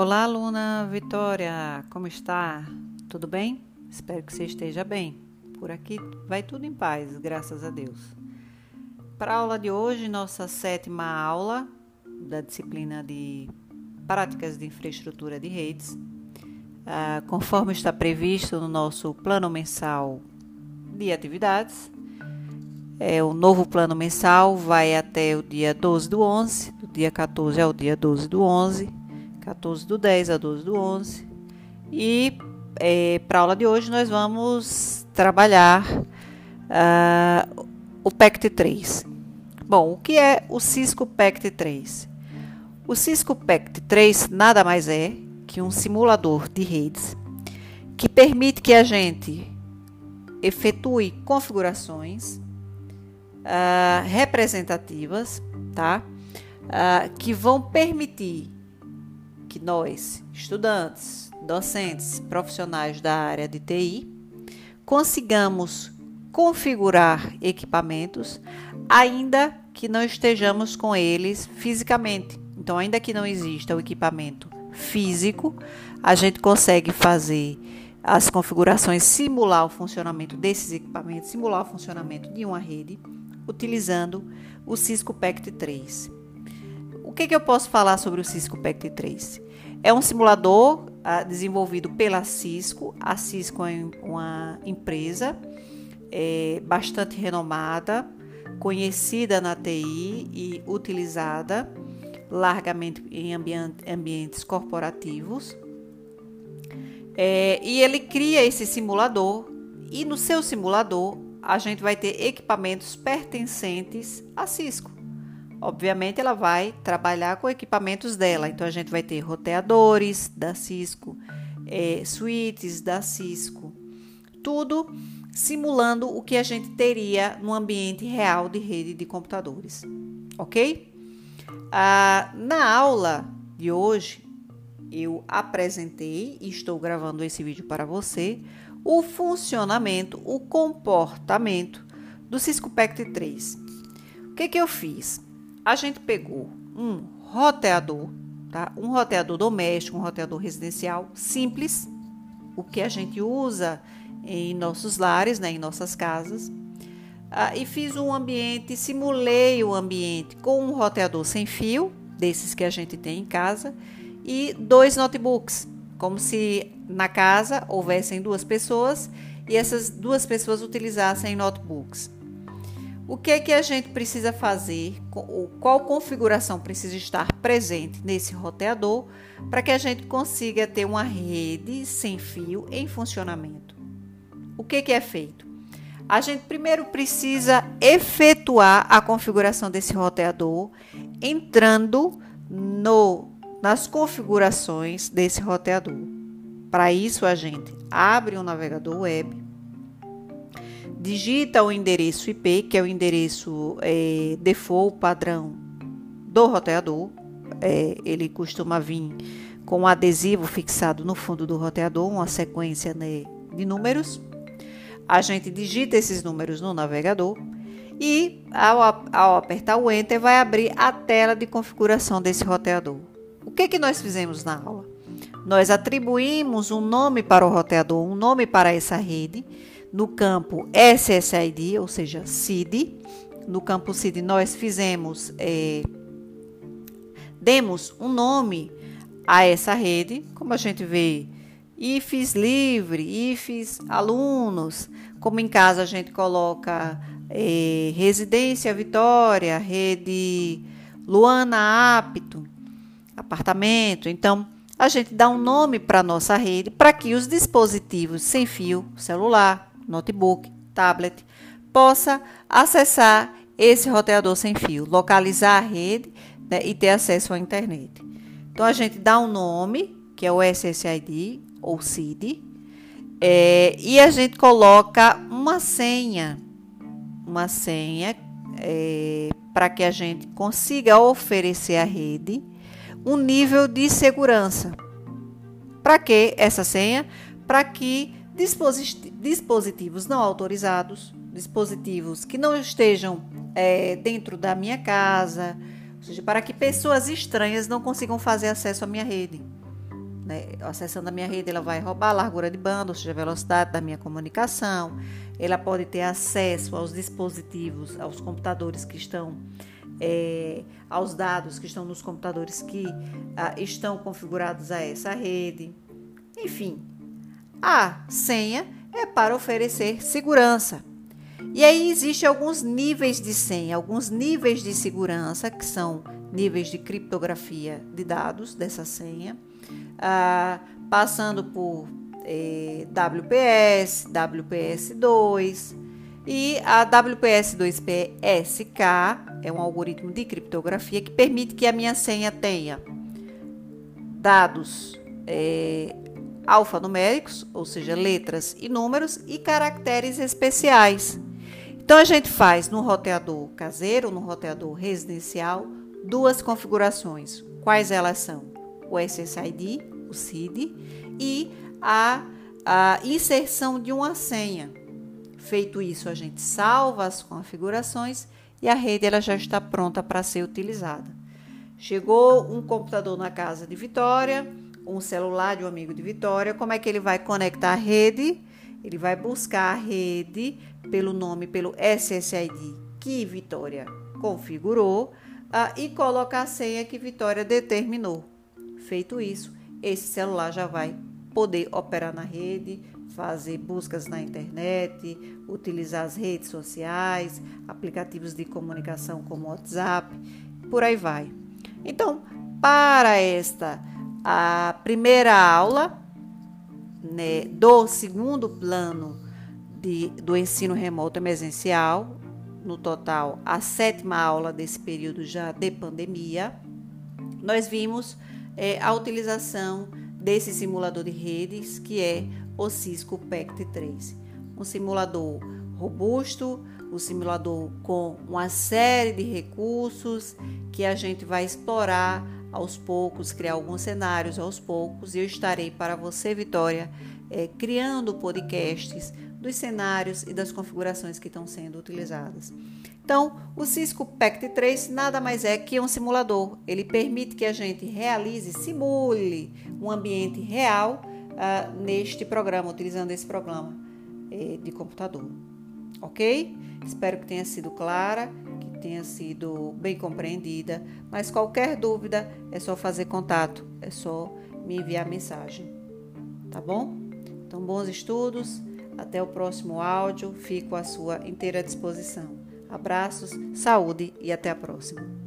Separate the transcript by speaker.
Speaker 1: Olá, aluna Vitória, como está? Tudo bem? Espero que você esteja bem. Por aqui vai tudo em paz, graças a Deus. Para a aula de hoje, nossa sétima aula da disciplina de Práticas de Infraestrutura de Redes, ah, conforme está previsto no nosso plano mensal de atividades. É, o novo plano mensal vai até o dia 12 do 11, do dia 14 ao dia 12 do 11 14 do 10 a 12 do 11. E é, para a aula de hoje nós vamos trabalhar uh, o PECT 3. Bom, o que é o Cisco PECT 3? O Cisco PECT 3 nada mais é que um simulador de redes que permite que a gente efetue configurações uh, representativas, tá? Uh, que vão permitir que nós, estudantes, docentes, profissionais da área de TI, consigamos configurar equipamentos, ainda que não estejamos com eles fisicamente. Então, ainda que não exista o equipamento físico, a gente consegue fazer as configurações, simular o funcionamento desses equipamentos, simular o funcionamento de uma rede, utilizando o Cisco PECT 3 que, que eu posso falar sobre o Cisco PECT 3? É um simulador ah, desenvolvido pela Cisco. A Cisco é uma empresa é, bastante renomada, conhecida na TI e utilizada largamente em ambientes corporativos. É, e ele cria esse simulador, e no seu simulador a gente vai ter equipamentos pertencentes à Cisco. Obviamente, ela vai trabalhar com equipamentos dela. Então, a gente vai ter roteadores da Cisco, é, suítes da Cisco, tudo simulando o que a gente teria no ambiente real de rede de computadores, ok? Ah, na aula de hoje, eu apresentei e estou gravando esse vídeo para você o funcionamento, o comportamento do Cisco PECT 3. O que, que eu fiz? A gente pegou um roteador, tá? Um roteador doméstico, um roteador residencial simples, o que a gente usa em nossos lares, né, em nossas casas. Ah, e fiz um ambiente, simulei o ambiente com um roteador sem fio, desses que a gente tem em casa, e dois notebooks, como se na casa houvessem duas pessoas e essas duas pessoas utilizassem notebooks. O que é que a gente precisa fazer? Qual configuração precisa estar presente nesse roteador para que a gente consiga ter uma rede sem fio em funcionamento? O que, que é feito? A gente primeiro precisa efetuar a configuração desse roteador entrando no, nas configurações desse roteador. Para isso, a gente abre o um navegador web digita o endereço IP, que é o endereço é, default padrão do roteador. É, ele costuma vir com um adesivo fixado no fundo do roteador, uma sequência né, de números. A gente digita esses números no navegador e, ao, ao apertar o Enter, vai abrir a tela de configuração desse roteador. O que, que nós fizemos na aula? Nós atribuímos um nome para o roteador, um nome para essa rede no campo SSID, ou seja, CID. No campo CID nós fizemos, é, demos um nome a essa rede, como a gente vê, IFES livre, IFES alunos, como em casa a gente coloca é, Residência Vitória, Rede Luana Apto, apartamento. Então, a gente dá um nome para a nossa rede para que os dispositivos sem fio, celular, notebook, tablet, possa acessar esse roteador sem fio, localizar a rede né, e ter acesso à internet. Então a gente dá um nome, que é o SSID ou CID, é, e a gente coloca uma senha, uma senha é, para que a gente consiga oferecer à rede um nível de segurança. Para que essa senha? Para que dispositivos não autorizados, dispositivos que não estejam é, dentro da minha casa, ou seja, para que pessoas estranhas não consigam fazer acesso à minha rede. né, acessando a minha rede, ela vai roubar a largura de banda, ou seja, a velocidade da minha comunicação. Ela pode ter acesso aos dispositivos, aos computadores que estão, é, aos dados que estão nos computadores que ah, estão configurados a essa rede. Enfim, a senha é para oferecer segurança. E aí existem alguns níveis de senha, alguns níveis de segurança, que são níveis de criptografia de dados dessa senha, ah, passando por eh, WPS, WPS2 e a WPS2PSK é um algoritmo de criptografia que permite que a minha senha tenha dados eh, alfanuméricos, ou seja, letras e números, e caracteres especiais. Então a gente faz no roteador caseiro, no roteador residencial, duas configurações. Quais elas são? O SSID, o CID, e a, a inserção de uma senha. Feito isso, a gente salva as configurações e a rede ela já está pronta para ser utilizada. Chegou um computador na casa de Vitória, um celular de um amigo de Vitória, como é que ele vai conectar a rede? Ele vai buscar a rede pelo nome, pelo SSID que Vitória configurou uh, e colocar a senha que Vitória determinou. Feito isso, esse celular já vai poder operar na rede, fazer buscas na internet, utilizar as redes sociais, aplicativos de comunicação como WhatsApp, por aí vai. Então, para esta a primeira aula né, do segundo plano de, do ensino remoto emergencial, no total a sétima aula desse período já de pandemia, nós vimos é, a utilização desse simulador de redes que é o Cisco PECT3, um simulador robusto, um simulador com uma série de recursos que a gente vai explorar aos poucos, criar alguns cenários aos poucos, e eu estarei para você, Vitória, é, criando podcasts dos cenários e das configurações que estão sendo utilizadas. Então, o Cisco PECT3 nada mais é que um simulador. Ele permite que a gente realize, simule um ambiente real uh, neste programa, utilizando esse programa eh, de computador. Ok? Espero que tenha sido clara tenha sido bem compreendida, mas qualquer dúvida é só fazer contato, é só me enviar mensagem. Tá bom? Então, bons estudos, até o próximo áudio, fico à sua inteira disposição. Abraços, saúde e até a próxima.